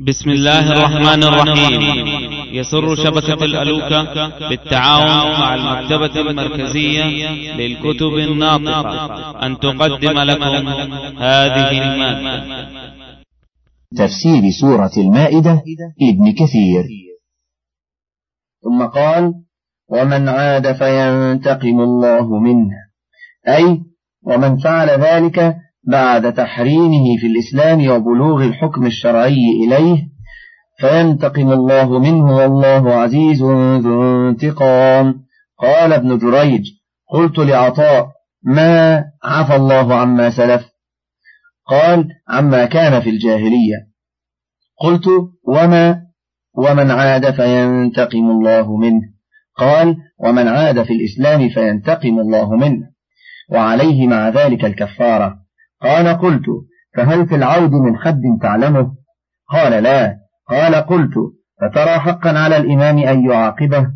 بسم الله الرحمن الرحيم. يسر شبكة الألوكة بالتعاون مع المكتبة المركزية للكتب الناطقة. أن تقدم لكم هذه المادة. تفسير سورة المائدة لابن كثير. ثم قال ومن عاد فينتقم الله منه. أي ومن فعل ذلك بعد تحريمه في الإسلام وبلوغ الحكم الشرعي إليه فينتقم الله منه والله عزيز ذو انتقام. قال ابن جريج قلت لعطاء ما عفى الله عما سلف؟ قال عما كان في الجاهلية. قلت وما؟ ومن عاد فينتقم الله منه. قال ومن عاد في الإسلام فينتقم الله منه. وعليه مع ذلك الكفارة. قال قلت فهل في العود من حد تعلمه؟ قال لا. قال قلت فترى حقا على الإمام أن يعاقبه؟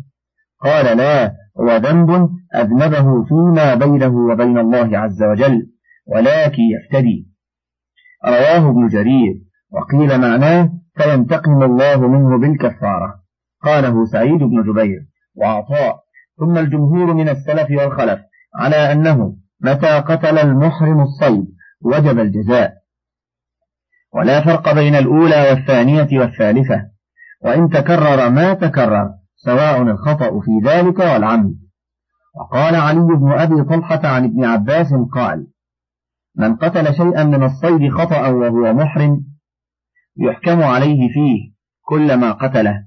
قال لا. هو ذنب أذنبه فيما بينه وبين الله عز وجل ولكن يفتدي. رواه ابن جرير. وقيل معناه فينتقم الله منه بالكفارة. قاله سعيد بن جبير وعطاء. ثم الجمهور من السلف والخلف على أنه متى قتل المحرم الصيد وجب الجزاء. ولا فرق بين الأولى والثانية والثالثة. وإن تكرر ما تكرر سواء الخطأ في ذلك والعمد وقال علي بن أبي طلحة عن ابن عباس قال من قتل شيئا من الصيد خطأ وهو محرم يحكم عليه فيه كل ما قتله.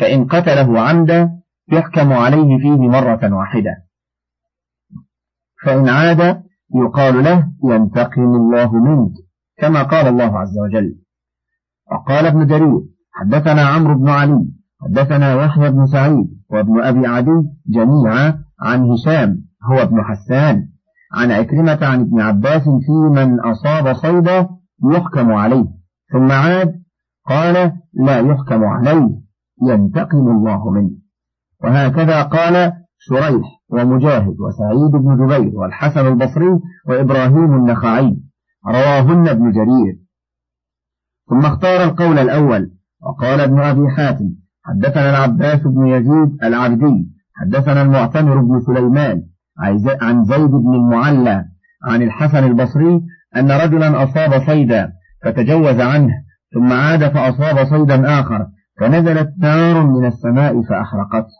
فإن قتله عمدا يحكم عليه فيه مرة واحدة. فإن عاد يقال له ينتقم الله منك كما قال الله عز وجل. وقال ابن جرير حدثنا عمرو بن علي حدثنا يحيى بن سعيد وابن أبي عدي جميعا عن هشام هو ابن حسان عن عكرمة عن ابن عباس في من أصاب صيدا يحكم عليه. ثم عاد قال لا يحكم عليه ينتقم الله منه. وهكذا قال شريح ومجاهد وسعيد بن جبير والحسن البصري وإبراهيم النخعي رواهن ابن جرير. ثم اختار القول الأول وقال ابن أبي حاتم حدثنا العباس بن يزيد العبدي حدثنا المعتمر بن سليمان عن زيد بن المعلى عن الحسن البصري أن رجلا أصاب صيدا فتجوز عنه ثم عاد فأصاب صيدا آخر فنزلت نار من السماء فأحرقته.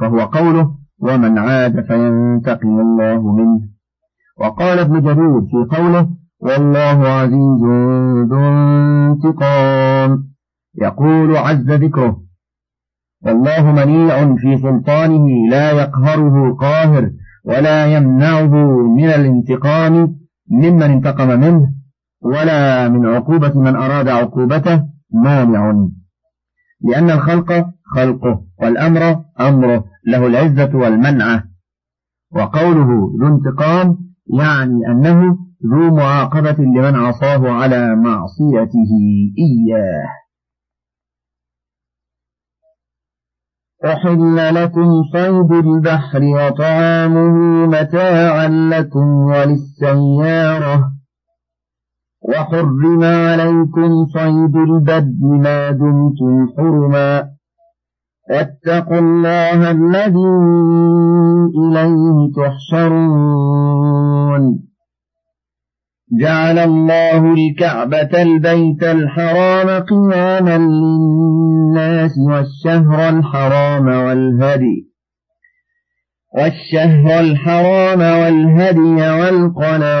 فهو قوله ومن عاد فينتقم الله منه. وقال ابن جرير في قوله والله عزيز ذو انتقام. يقول عز ذكره والله منيع في سلطانه لا يقهره قاهر ولا يمنعه من الانتقام ممن انتقم منه ولا من عقوبة من أراد عقوبته مانع. لأن الخلق خلقه والأمر أمره. له العزة والمنعة. وقوله ذو انتقام يعني أنه ذو معاقبة لمن عصاه على معصيته إياه. أحل لكم صيد البحر وطعامه متاعا لكم وللسيارة. وحرم عليكم صيد البد ما دمتم حرما. واتقوا الله الذي إليه تحشرون. جعل الله الكعبة البيت الحرام قياما للناس والشهر الحرام والهدي والشهر الحرام والهدي والقلائد.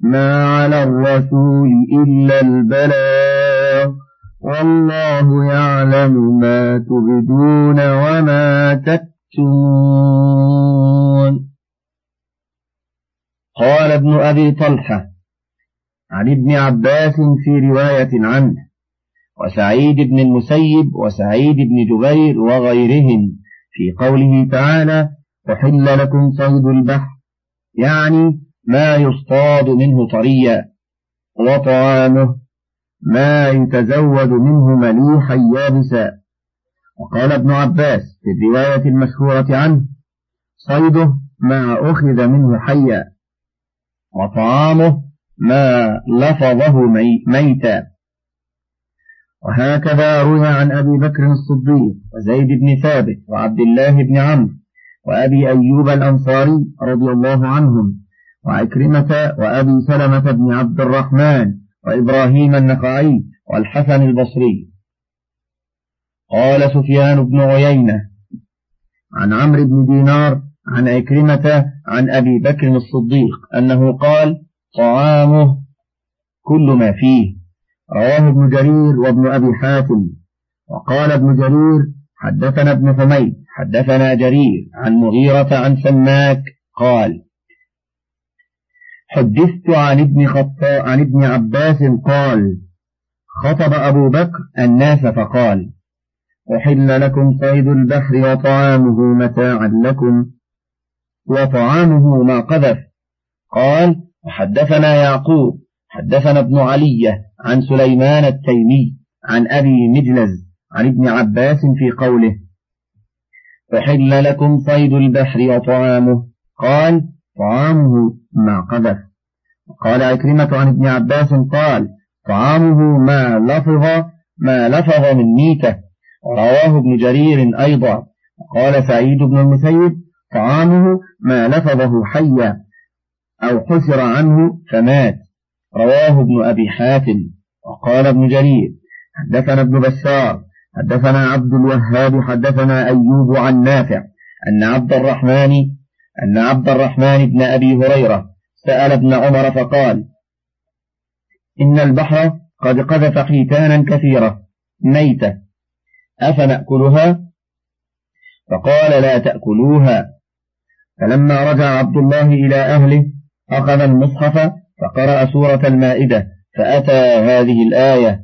ما على الرسول إلا البلاغ والله يعلم ما تبدون وما تكتمون. قال ابن أبي طلحة عن ابن عباس في رواية عنه وسعيد بن المسيب وسعيد بن جبير وغيرهم في قوله تعالى أحل لكم صيد البحر يعني ما يصطاد منه طريا. وطعامه ما يتزود منه مليحا يابسا وقال ابن عباس في الرواية المشهورة عنه صيده ما أخذ منه حيا. وطعامه ما لفظه مي ميتا. وهكذا روي عن أبي بكر الصديق وزيد بن ثابت وعبد الله بن عمرو وأبي أيوب الأنصاري رضي الله عنهم. وعكرمة وأبي سلمة بن عبد الرحمن وإبراهيم النخعي والحسن البصري. قال سفيان بن عيينة عن عمرو بن دينار عن عكرمة عن أبي بكر الصديق أنه قال طعامه كل ما فيه. رواه ابن جرير وابن أبي حاتم. وقال ابن جرير حدثنا ابن حميد حدثنا جرير عن مغيرة عن سماك قال حدثت عن ابن خطاء عن ابن عباس قال خطب أبو بكر الناس فقال أحل لكم صيد البحر وطعامه متاعا لكم وطعامه ما قذف. قال وحدثنا يعقوب حدثنا ابن علية عن سليمان التيمي عن أبي مجلز عن ابن عباس في قوله أحل لكم صيد البحر وطعامه. قال طعامه ما قذف قال عكرمة عن ابن عباس قال طعامه ما لفظ ما لفظ من ميتة. رواه ابن جرير أيضا. قال سعيد بن المسيب طعامه ما لفظه حيا أو حسر عنه فمات. رواه ابن أبي حاتم. وقال ابن جرير حدثنا ابن بشار حدثنا عبد الوهاب حدثنا أيوب عن نافع أن عبد الرحمن أن عبد الرحمن بن أبي هريرة سأل ابن عمر فقال إن البحر قد قذف حيتانا كثيرة ميتة أفنأكلها؟ فقال لا تأكلوها. فلما رجع عبد الله إلى أهله أخذ المصحف فقرأ سورة المائدة فأتى هذه الآية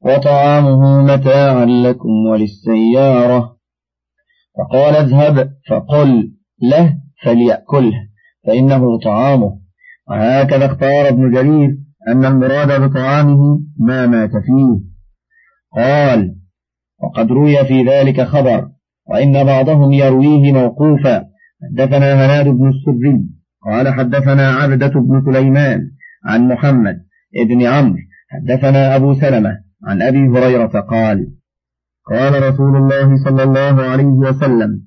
وطعامه متاعا لكم وللسيارة. فقال اذهب فقل له فليأكله فإنه طعامه. وهكذا اختار ابن جرير أن المراد بطعامه ما مات فيه. قال وقد روي في ذلك خبر وإن بعضهم يرويه موقوفا. حدثنا هناد بن السري قال حدثنا عبدة بن سليمان عن محمد ابن عمرو حدثنا أبو سلمة عن أبي هريرة قال قال رسول الله صلى الله عليه وسلم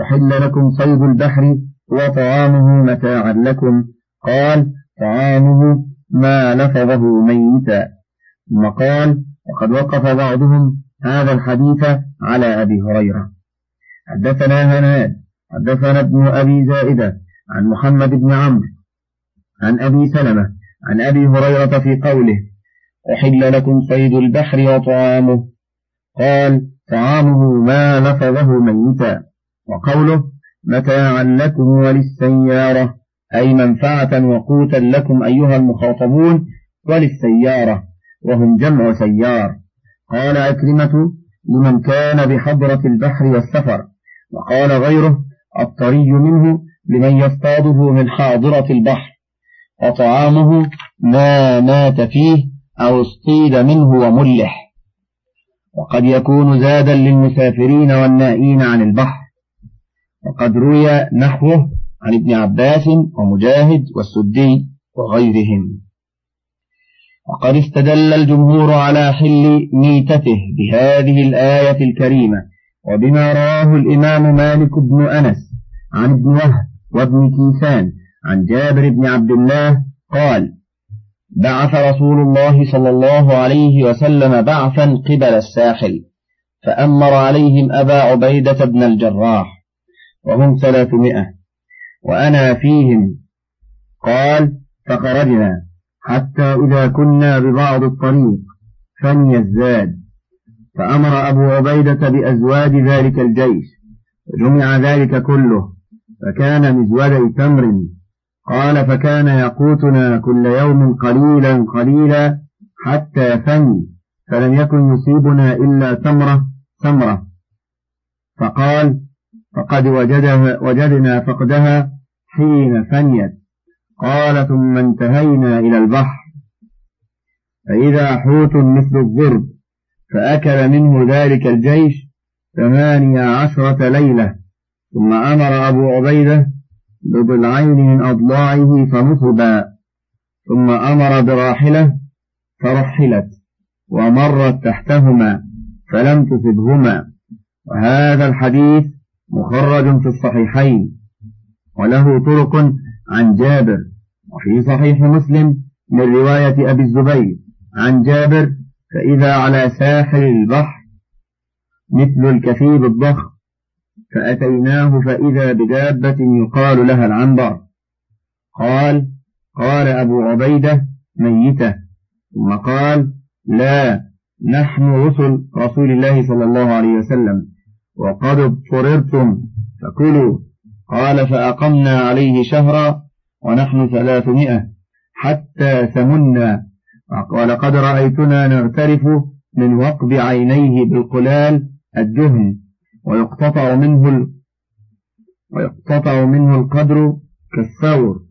أحل لكم صيد البحر وطعامه متاعا لكم. قال طعامه ما لفظه ميتا. ثم قال وقد وقف بعضهم هذا الحديث على أبي هريرة. حدثنا هناد حدثنا ابن أبي زائدة عن محمد بن عمرو عن أبي سلمة عن أبي هريرة في قوله أحل لكم صيد البحر وطعامه. قال طعامه ما لفظه ميتا. وقوله متاعا لكم وللسيارة أي منفعة وقوتا لكم أيها المخاطبون وللسيارة وهم جمع سيار. قال أكرمة لمن كان بحضرة البحر والسفر وقال غيره الطري منه لمن يصطاده من حاضرة البحر وطعامه ما مات فيه أو اصطيد منه وملح. وقد يكون زادا للمسافرين والنائين عن البحر. وقد روي نحوه عن ابن عباس ومجاهد والسدي وغيرهم. وقد استدل الجمهور على حل ميتته بهذه الآية الكريمة وبما رواه الإمام مالك بن أنس عن ابن وهب وابن كيسان عن جابر بن عبد الله قال بعث رسول الله صلى الله عليه وسلم بعثا قبل الساحل فأمر عليهم أبا عبيدة بن الجراح وهم ثلاثمائة وأنا فيهم. قال فخرجنا حتى إذا كنا ببعض الطريق. فني الزاد فأمر أبو عبيدة بأزواج ذلك الجيش. فجمع ذلك كله. فكان مزودي تمر. قال فكان يقوتنا كل يوم قليلا قليلا حتى فني فلم يكن يصيبنا إلا تمرة تمرة. فقال فقد وجدها وجدنا فقدها حين فنيت. قال ثم انتهينا إلى البحر. فإذا حوت مثل الضرب فأكل منه ذلك الجيش ثمانية عشرة ليلة. ثم أمر أبو عبيدة بضلعين من أضلاعه فنصبا. ثم أمر براحلة فرحلت ومرت تحتهما فلم تصبهما. وهذا الحديث مخرج في الصحيحين وله طرق عن جابر وفي صحيح مسلم من رواية أبي الزبير عن جابر فإذا على ساحل البحر مثل الكثيب الضخم فأتيناه فإذا بدابة يقال لها العنبر. قال قال أبو عبيدة ميتة ثم قال لا نحن رسل رسول الله صلى الله عليه وسلم. وقد اضطررتم فكلوا. قال فأقمنا عليه شهرا ونحن ثلاثمائة حتى سمنا ولقد رأيتنا نغترف من وقب عينيه بالقلال الدهن. ويقتطع منه. ويقتطع منه القدر كالثور.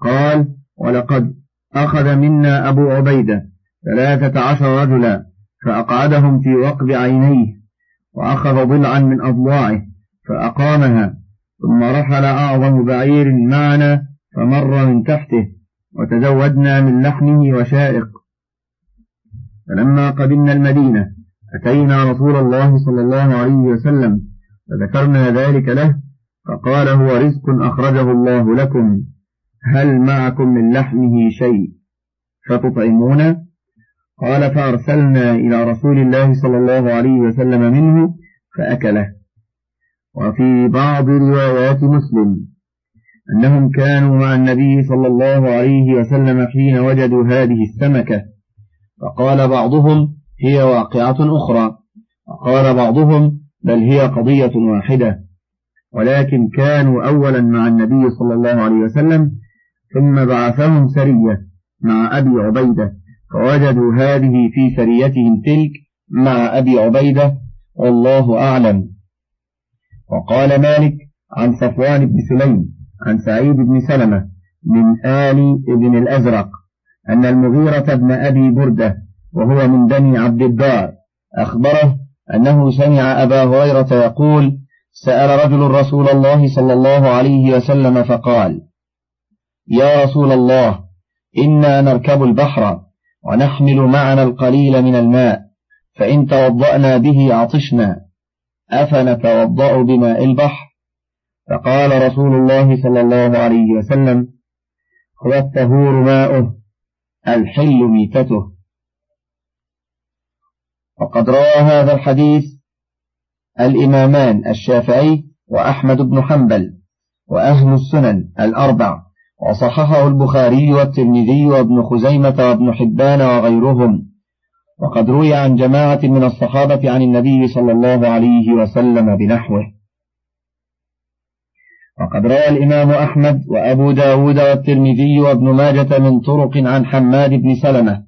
قال ولقد أخذ منا أبو عبيدة ثلاثة عشر رجلا فأقعدهم في وقب عينيه. وأخذ ضلعا من أضلاعه فأقامها ثم رحل أعظم بعير معنا فمر من تحته وتزودنا من لحمه وشائق. فلما قدمنا المدينة أتينا رسول الله صلى الله عليه وسلم فذكرنا ذلك له فقال هو رزق أخرجه الله لكم هل معكم من لحمه شيء؟ فتطعمون؟ قال فأرسلنا إلى رسول الله صلى الله عليه وسلم منه فأكله. وفي بعض روايات مسلم أنهم كانوا مع النبي صلى الله عليه وسلم حين وجدوا هذه السمكة. فقال بعضهم هي واقعة أخرى. وقال بعضهم بل هي قضية واحدة. ولكن كانوا أولا مع النبي صلى الله عليه وسلم ثم بعثهم سرية مع أبي عبيدة. فوجدوا هذه في سريتهم تلك مع أبي عبيدة والله أعلم. وقال مالك عن صفوان بن سليم عن سعيد بن سلمة من آل ابن الأزرق أن المغيرة بن أبي بردة وهو من بني عبد الدار أخبره أنه سمع أبا هريرة يقول سأل رجل رسول الله صلى الله عليه وسلم فقال يا رسول الله إنا نركب البحر ونحمل معنا القليل من الماء فإن توضأنا به عطشنا. أفنتوضأ بماء البحر؟ فقال رسول الله صلى الله عليه وسلم هو الطهور ماؤه الحل ميتته. وقد روى هذا الحديث الإمامان الشافعي وأحمد بن حنبل وأهل السنن الأربع. وصححه البخاري والترمذي وابن خزيمة وابن حبان وغيرهم. وقد روي عن جماعة من الصحابة عن النبي صلى الله عليه وسلم بنحوه. وقد روى الإمام أحمد وأبو داود والترمذي وابن ماجة من طرق عن حماد بن سلمة.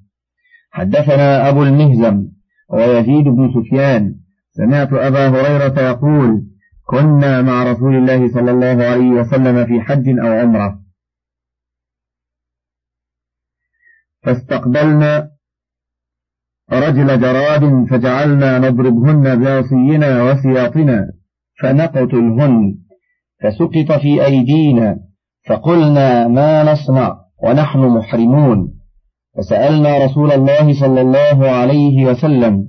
حدثنا أبو المهزم ويزيد بن سفيان. سمعت أبا هريرة يقول كنا مع رسول الله صلى الله عليه وسلم في حج أو عمرة. فاستقبلنا رجل جراد فجعلنا نضربهن بعصينا وسياطنا فنقتلهن. فسقط في أيدينا فقلنا ما نصنع ونحن محرمون. فسألنا رسول الله صلى الله عليه وسلم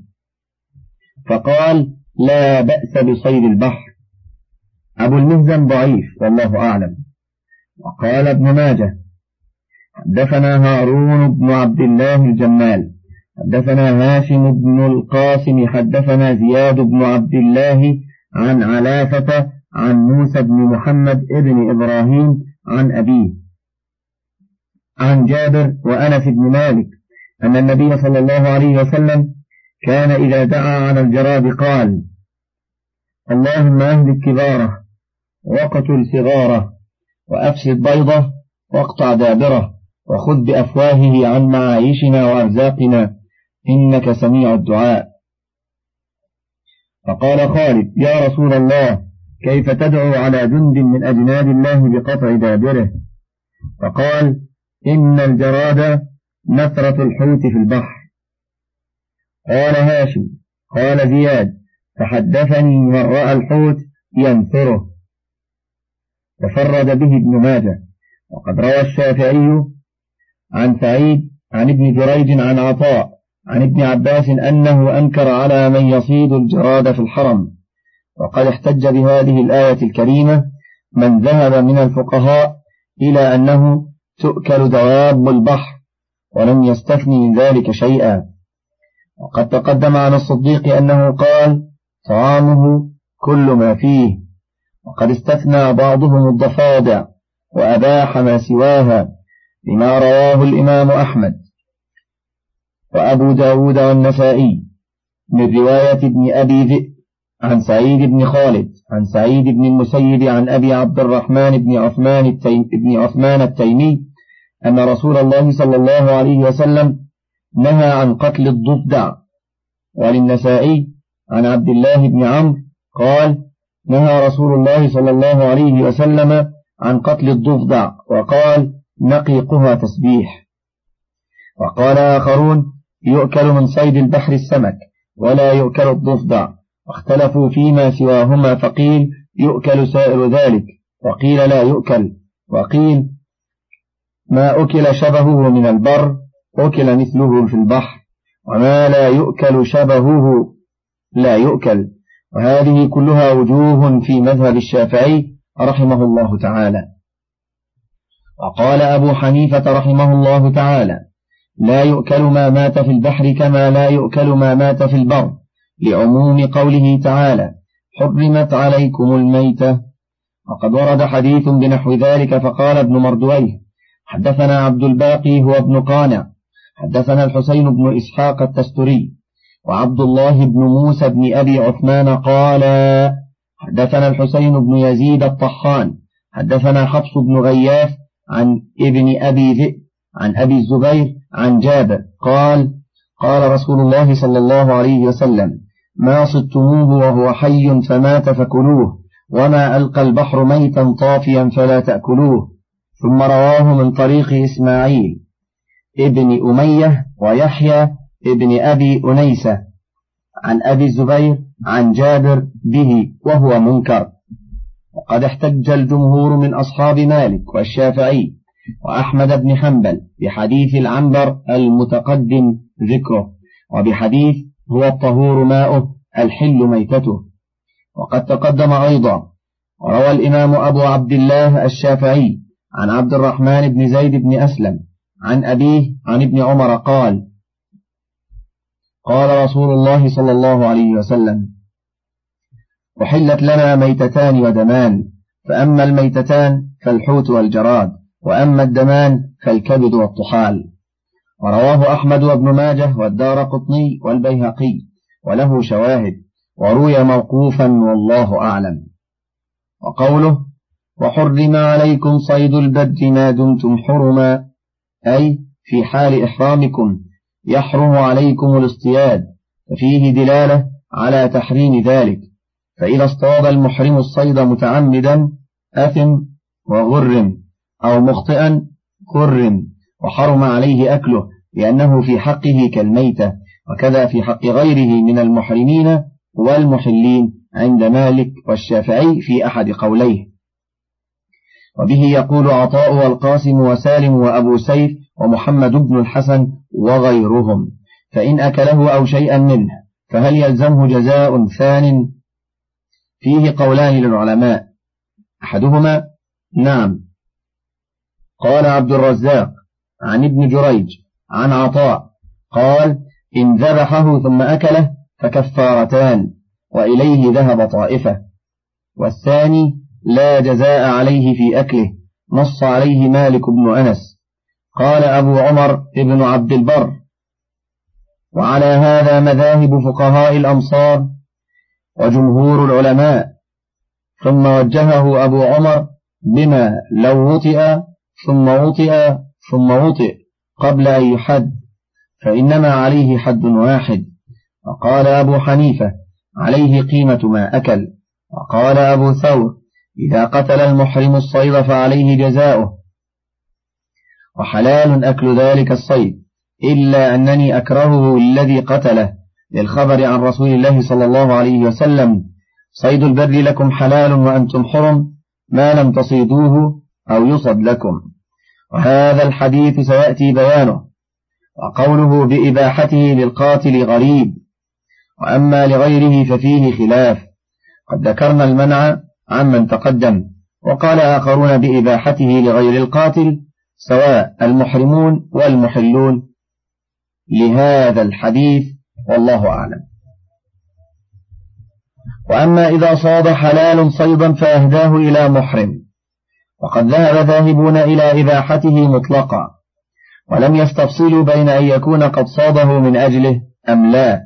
فقال لا بأس بصيد البحر. أبو المهزم ضعيف والله أعلم. وقال ابن ماجه حدثنا هارون بن عبد الله الجمال حدثنا هاشم بن القاسم حدثنا زياد بن عبد الله عن علافة عن موسى بن محمد ابن إبراهيم عن أبيه عن جابر وأنس بن مالك أن النبي صلى الله عليه وسلم كان إذا دعا على الجراد قال اللهم أهلك كباره وقتل صغاره وأفسد بيضه واقطع دابره. وخذ بأفواهه عن معايشنا وأرزاقنا إنك سميع الدعاء. فقال خالد يا رسول الله كيف تدعو على جند من أجناد الله بقطع دابره؟ فقال إن الجراد نثرة الحوت في البحر. قال هاشم قال زياد فحدثني من رأى الحوت ينثره. تفرد به ابن ماجه. وقد روى الشافعي عن سعيد عن ابن جريج عن عطاء عن ابن عباس أنه أنكر على من يصيد الجراد في الحرم. وقد احتج بهذه الآية الكريمة من ذهب من الفقهاء إلى أنه تؤكل دواب البحر ولم يستثني من ذلك شيئا. وقد تقدم عن الصديق أنه قال طعامه كل ما فيه. وقد استثنى بعضهم الضفادع وأباح ما سواها. لما رواه الإمام أحمد وأبو داود والنسائي من رواية ابن أبي ذئب عن سعيد بن خالد عن سعيد بن المسيب عن أبي عبد الرحمن بن عثمان, التيم بن عثمان التيمي أن رسول الله صلى الله عليه وسلم نهى عن قتل الضفدع. وللنسائي عن عبد الله بن عمرو قال نهى رسول الله صلى الله عليه وسلم عن قتل الضفدع. وقال نقيقها تسبيح. وقال آخرون يؤكل من صيد البحر السمك ولا يؤكل الضفدع. واختلفوا فيما سواهما فقيل يؤكل سائر ذلك. وقيل لا يؤكل. وقيل ما أكل شبهه من البر أكل مثله في البحر. وما لا يؤكل شبهه لا يؤكل. وهذه كلها وجوه في مذهب الشافعي رحمه الله تعالى. وقال أبو حنيفة رحمه الله تعالى لا يؤكل ما مات في البحر كما لا يؤكل ما مات في البر لعموم قوله تعالى حرمت عليكم الميتة. وقد ورد حديث بنحو ذلك فقال ابن مردويه حدثنا عبد الباقي هو ابن قانع حدثنا الحسين بن إسحاق التستري وعبد الله بن موسى بن أبي عثمان قال حدثنا الحسين بن يزيد الطحان حدثنا حفص بن غياث عن ابن أبي ذئب عن أبي الزبير عن جابر. قال قال رسول الله صلى الله عليه وسلم ما صدتموه وهو حي فمات فكلوه وما ألقى البحر ميتا طافيا فلا تأكلوه. ثم رواه من طريق إسماعيل ابن أمية ويحيى ابن أبي أنيسة عن أبي الزبير عن جابر به وهو منكر. وقد احتج الجمهور من أصحاب مالك والشافعي وأحمد بن حنبل بحديث العنبر المتقدم ذكره وبحديث هو الطهور ماؤه الحل ميتته. وقد تقدم أيضا وروى الإمام أبو عبد الله الشافعي عن عبد الرحمن بن زيد بن أسلم عن أبيه عن ابن عمر قال قال رسول الله صلى الله عليه وسلم وحلت لنا ميتتان ودمان فأما الميتتان فالحوت والجراد وأما الدمان فالكبد والطحال. ورواه أحمد وابن ماجه والدار قطني والبيهقي وله شواهد وروي موقوفا والله أعلم. وقوله وحرم عليكم صيد البد ما دمتم حرما أي في حال إحرامكم يحرم عليكم الاصطياد ففيه دلالة على تحريم ذلك فإذا اصطاد المحرم الصيد متعمدا أثم وغرم أو مخطئا غرم وحرم عليه أكله لأنه في حقه كالميتة وكذا في حق غيره من المحرمين والمحلين عند مالك والشافعي في أحد قوليه. وبه يقول عطاء والقاسم وسالم وأبو سيف ومحمد بن الحسن وغيرهم فإن أكله أو شيئا منه فهل يلزمه جزاء ثان فيه قولان للعلماء. أحدهما نعم. قال عبد الرزاق عن ابن جريج عن عطاء قال إن ذبحه ثم أكله فكفارتان وإليه ذهب طائفة. والثاني لا جزاء عليه في أكله نص عليه مالك بن أنس. قال أبو عمر ابن عبد البر وعلى هذا مذاهب فقهاء الأمصار وجمهور العلماء. ثم وجهه أبو عمر بما لو وطئ ثم وطئ ثم وطئ قبل أن يحد فإنما عليه حد واحد. وقال أبو حنيفة عليه قيمة ما أكل. وقال أبو ثور إذا قتل المحرم الصيد فعليه جزاؤه. وحلال أكل ذلك الصيد إلا أنني أكرهه الذي قتله. للخبر عن رسول الله صلى الله عليه وسلم. صيد البر لكم حلال وأنتم حرم ما لم تصيدوه أو يصد لكم. وهذا الحديث سيأتي بيانه وقوله بإباحته للقاتل غريب. وأما لغيره ففيه خلاف. قد ذكرنا المنع عمن تقدم وقال آخرون بإباحته لغير القاتل سواء المحرمون والمحلون. لهذا الحديث والله أعلم. وأما إذا صاد حلال صيدا فأهداه إلى محرم. وقد ذهب ذاهبون إلى إباحته مطلقا. ولم يستفصلوا بين أن يكون قد صاده من أجله أم لا.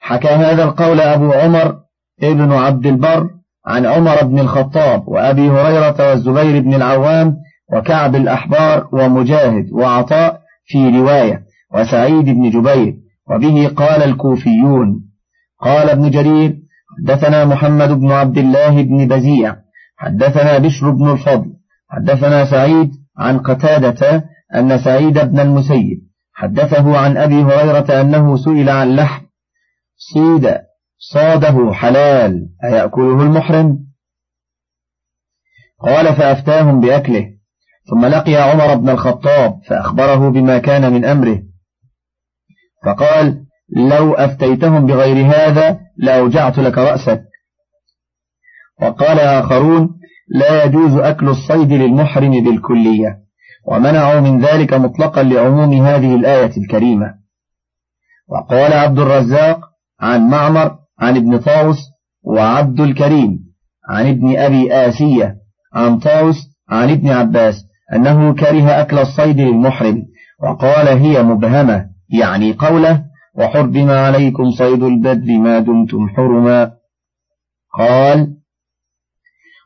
حكى هذا القول أبو عمر ابن عبد البر عن عمر بن الخطاب وأبي هريرة والزبير بن العوام وكعب الأحبار ومجاهد وعطاء في رواية وسعيد بن جبير. وبه قال الكوفيون. قال ابن جرير حدثنا محمد بن عبد الله بن بزيع حدثنا بشر بن الفضل حدثنا سعيد عن قتادة أن سعيد بن المسيب حدثه عن أبي هريرة أنه سئل عن لحم. صيد صاده حلال أيأكله المحرم؟ قال فأفتاهم بأكله. ثم لقي عمر بن الخطاب فأخبره بما كان من أمره. فقال لو أفتيتهم بغير هذا لأوجعت لك رأسك. وقال آخرون لا يجوز أكل الصيد للمحرم بالكلية ومنعوا من ذلك مطلقا لعموم هذه الآية الكريمة. وقال عبد الرزاق عن معمر عن ابن طاوس وعبد الكريم عن ابن أبي آسية عن طاوس عن ابن عباس أنه كره أكل الصيد للمحرم وقال هي مبهمة. يعني قوله وحرم عليكم صيد البدر ما دمتم حرما. قال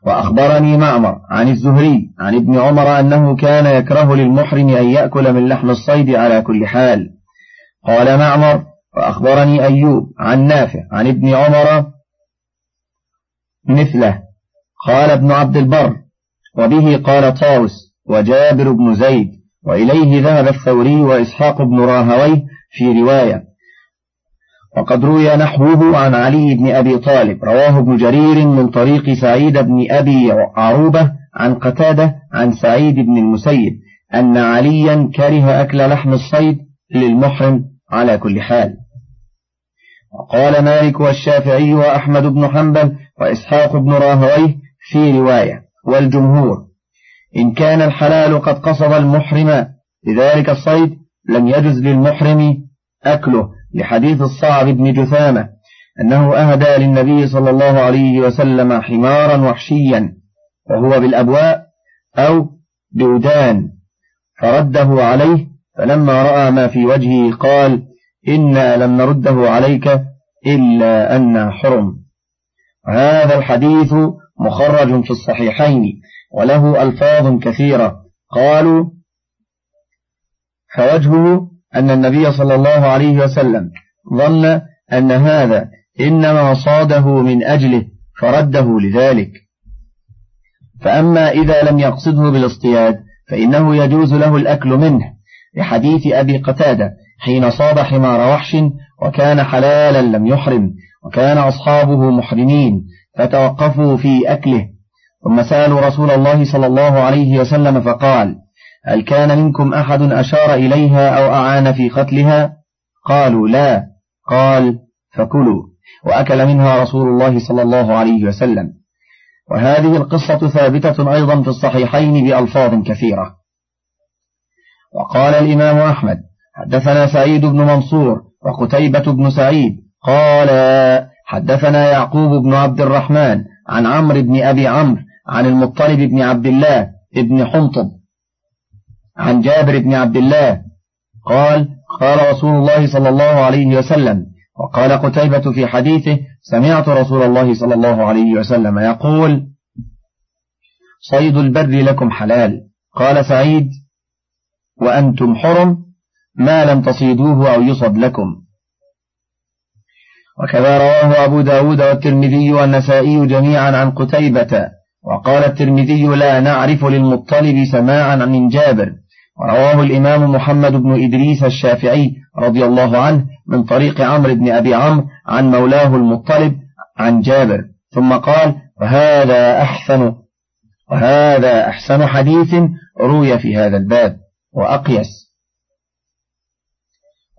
وأخبرني معمر عن الزهري عن ابن عمر أنه كان يكره للمحرم أن يأكل من لحم الصيد على كل حال. قال معمر وأخبرني أيوب عن نافع عن ابن عمر مثله. قال ابن عبد البر وبه قال طاوس وجابر بن زيد. وإليه ذهب الثوري وإسحاق بن راهويه في رواية. وقد روي نحوه عن علي بن أبي طالب رواه ابن جرير من طريق سعيد بن أبي عروبة عن قتادة عن سعيد بن المسيب أن عليا كره أكل لحم الصيد للمحرم على كل حال. وقال مالك والشافعي وأحمد بن حنبل وإسحاق بن راهويه في رواية والجمهور. إن كان الحلال قد قصد المحرم لذلك الصيد لم يجز للمحرم أكله لحديث الصعب بن جثامة أنه أهدى للنبي صلى الله عليه وسلم حمارا وحشيا وهو بالأبواء أو بودان فرده عليه فلما رأى ما في وجهه قال إنا لم نرده عليك إلا أن حرم. هذا الحديث مخرج في الصحيحين. وله ألفاظ كثيرة. قالوا فوجهه أن النبي صلى الله عليه وسلم ظن أن هذا إنما صاده من أجله فرده لذلك. فأما إذا لم يقصده بالاصطياد فإنه يجوز له الأكل منه. لحديث أبي قتادة حين صاب حمار وحش وكان حلالا لم يحرم وكان أصحابه محرمين فتوقفوا في أكله. ثم سألوا رسول الله صلى الله عليه وسلم فقال هل كان منكم أحد أشار إليها أو أعان في قتلها؟ قالوا لا. قال فكلوا. وأكل منها رسول الله صلى الله عليه وسلم. وهذه القصة ثابتة أيضا في الصحيحين بألفاظ كثيرة. وقال الإمام أحمد حدثنا سعيد بن منصور وقتيبة بن سعيد. قال حدثنا يعقوب بن عبد الرحمن عن عمرو بن أبي عمرو عن المطلب بن عبد الله بن حنطب. عن جابر بن عبد الله قال قال رسول الله صلى الله عليه وسلم وقال قتيبة في حديثه سمعت رسول الله صلى الله عليه وسلم يقول صيد البر لكم حلال. قال سعيد وأنتم حرم ما لم تصيدوه أو يصد لكم. وكذا رواه أبو داود والترمذي والنسائي جميعا عن قتيبة. وقال الترمذي لا نعرف للمطلب سماعا من جابر. ورواه الإمام محمد بن إدريس الشافعي رضي الله عنه من طريق عمرو بن أبي عمرو عن مولاه المطلب عن جابر. ثم قال وهذا أحسن وهذا أحسن حديث روي في هذا الباب وأقيس.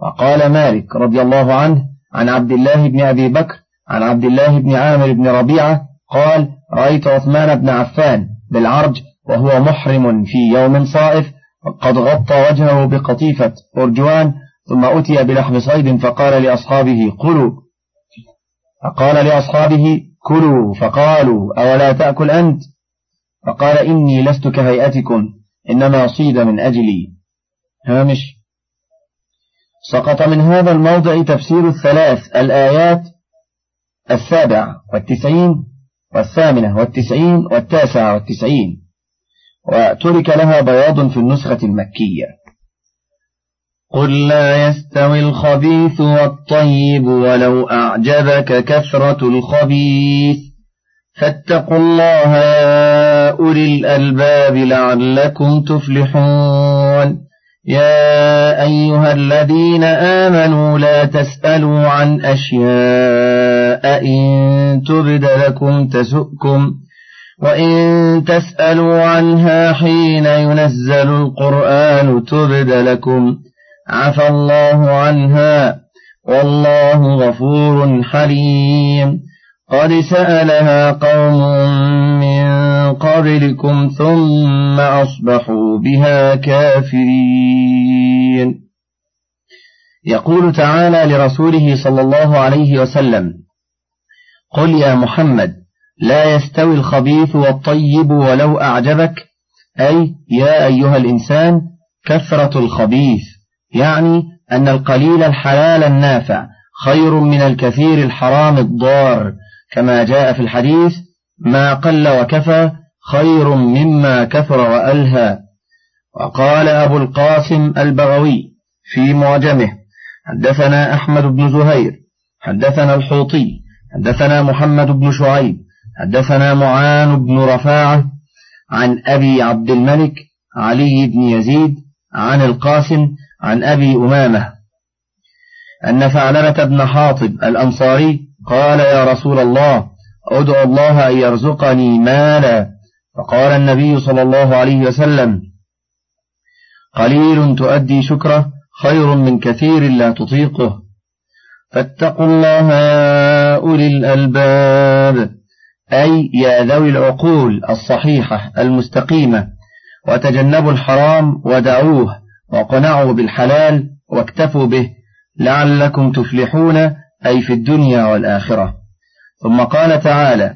وقال مالك رضي الله عنه عن عبد الله بن أبي بكر عن عبد الله بن عامر بن ربيعة قال رأيت عثمان بن عفان بالعرج وهو محرم في يوم صائف قد غطى وجهه بقطيفة أرجوان ثم أتي بلحم صيد فقال لأصحابه قلوا فقال لأصحابه كلوا فقالوا أولا تأكل أنت؟ فقال إني لست كهيئتكم إنما صيد من أجلي. هامش. سقط من هذا الموضع تفسير الثلاث الآيات السابع والتسعين والثامنة والتسعين والتاسعة والتسعين. وترك لها بياض في النسخة المكية. قل لا يستوي الخبيث والطيب ولو أعجبك كثرة الخبيث. فاتقوا الله يا أولي الألباب لعلكم تفلحون. يا أيها الذين آمنوا لا تسألوا عن أشياء إن تبد لكم تسؤكم وإن تسألوا عنها حين ينزل القرآن تبد لكم عفى الله عنها والله غفور حليم قد سألها قوم من قبلكم ثم أصبحوا بها كافرين يقول تعالى لرسوله صلى الله عليه وسلم قل يا محمد لا يستوي الخبيث والطيب ولو أعجبك أي يا أيها الإنسان كثرة الخبيث يعني أن القليل الحلال النافع خير من الكثير الحرام الضار كما جاء في الحديث ما قل وكفى خير مما كثر وألهى. وقال أبو القاسم البغوي في معجمه حدثنا أحمد بن زهير حدثنا الحوطي حدثنا محمد بن شعيب حدثنا معان بن رفاعة عن أبي عبد الملك علي بن يزيد عن القاسم عن أبي أمامة. أن فعلمة بن حاطب الأنصاري قال يا رسول الله أدعو الله أن يرزقني مالا. فقال النبي صلى الله عليه وسلم قليل تؤدي شكره خير من كثير لا تطيقه. فاتقوا الله يا أولي الألباب. أي يا ذوي العقول الصحيحة المستقيمة. وتجنبوا الحرام ودعوه وقنعوا بالحلال واكتفوا به لعلكم تفلحون أي في الدنيا والآخرة. ثم قال تعالى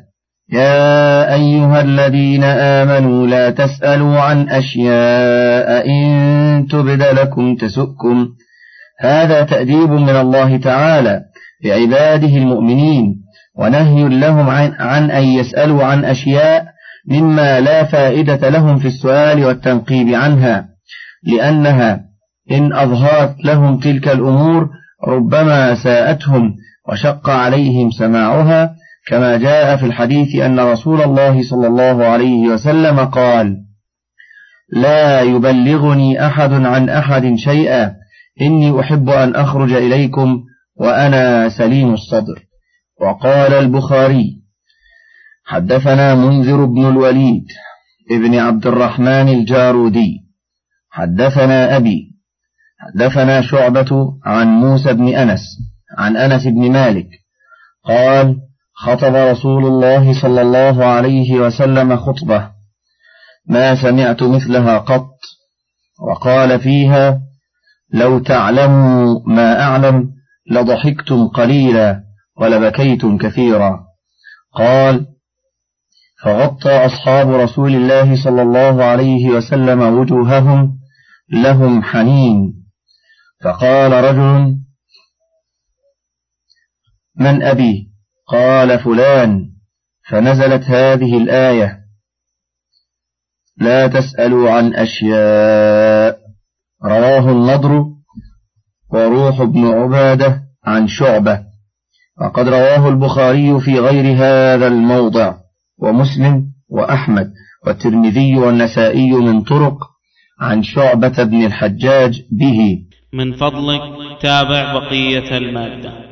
يا أيها الذين آمنوا لا تسألوا عن أشياء إن تبد لكم تسؤكم. هذا تأديب من الله تعالى لعباده المؤمنين ونهي لهم عن, أن يسألوا عن أشياء مما لا فائدة لهم في السؤال والتنقيب عنها لأنها إن أظهرت لهم تلك الأمور ربما ساءتهم وشق عليهم سماعها كما جاء في الحديث أن رسول الله صلى الله عليه وسلم قال لا يبلغني أحد عن أحد شيئا إني أحب أن أخرج إليكم وأنا سليم الصدر. وقال البخاري حدثنا منذر بن الوليد ابن عبد الرحمن الجارودي. حدثنا أبي حدثنا شعبة عن موسى بن أنس عن أنس بن مالك. قال خطب رسول الله صلى الله عليه وسلم خطبة. ما سمعت مثلها قط. وقال فيها لو تعلموا ما أعلم لضحكتم قليلا ولبكيتم كثيرا. قال فغطى أصحاب رسول الله صلى الله عليه وسلم وجوههم لهم حنين. فقال رجل من أبي؟ قال فلان. فنزلت هذه الآية لا تسألوا عن أشياء رواه النضر وروح بن عبادة عن شعبة. وقد رواه البخاري في غير هذا الموضع ومسلم وأحمد والترمذي والنسائي من طرق عن شعبة بن الحجاج به. من فضلك تابع بقية المادة.